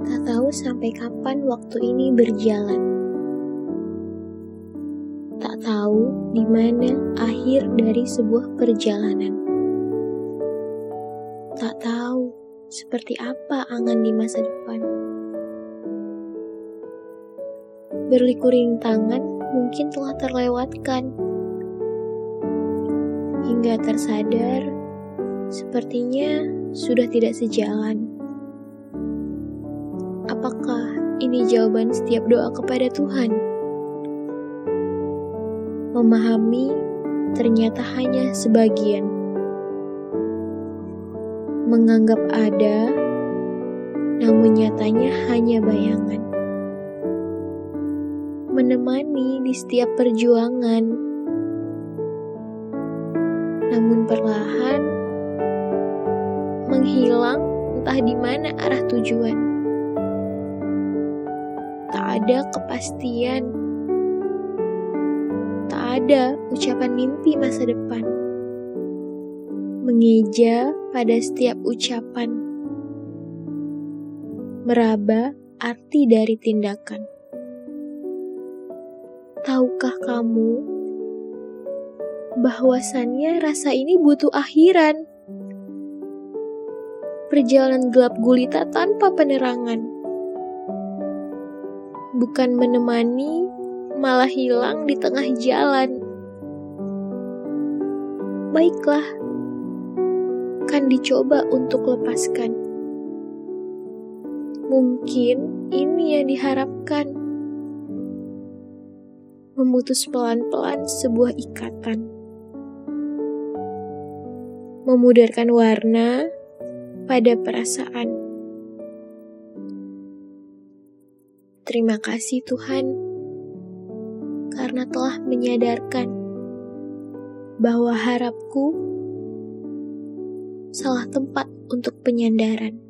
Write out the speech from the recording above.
Tak tahu sampai kapan waktu ini berjalan. Tak tahu di mana akhir dari sebuah perjalanan. Tak tahu seperti apa angan di masa depan. Berliku rintangan mungkin telah terlewatkan. Hingga tersadar, sepertinya sudah tidak sejalan. Apakah ini jawaban setiap doa kepada Tuhan? Memahami ternyata hanya sebagian. Menganggap ada, namun nyatanya hanya bayangan. Menemani di setiap perjuangan, namun perlahan menghilang entah di mana arah tujuan ada kepastian, tak ada ucapan mimpi masa depan. Mengeja pada setiap ucapan, meraba arti dari tindakan. Tahukah kamu bahwasannya rasa ini butuh akhiran? Perjalanan gelap gulita tanpa penerangan bukan menemani, malah hilang di tengah jalan. Baiklah, kan dicoba untuk lepaskan. Mungkin ini yang diharapkan. Memutus pelan-pelan sebuah ikatan. Memudarkan warna pada perasaan. Terima kasih Tuhan, karena telah menyadarkan bahwa harapku salah tempat untuk penyandaran.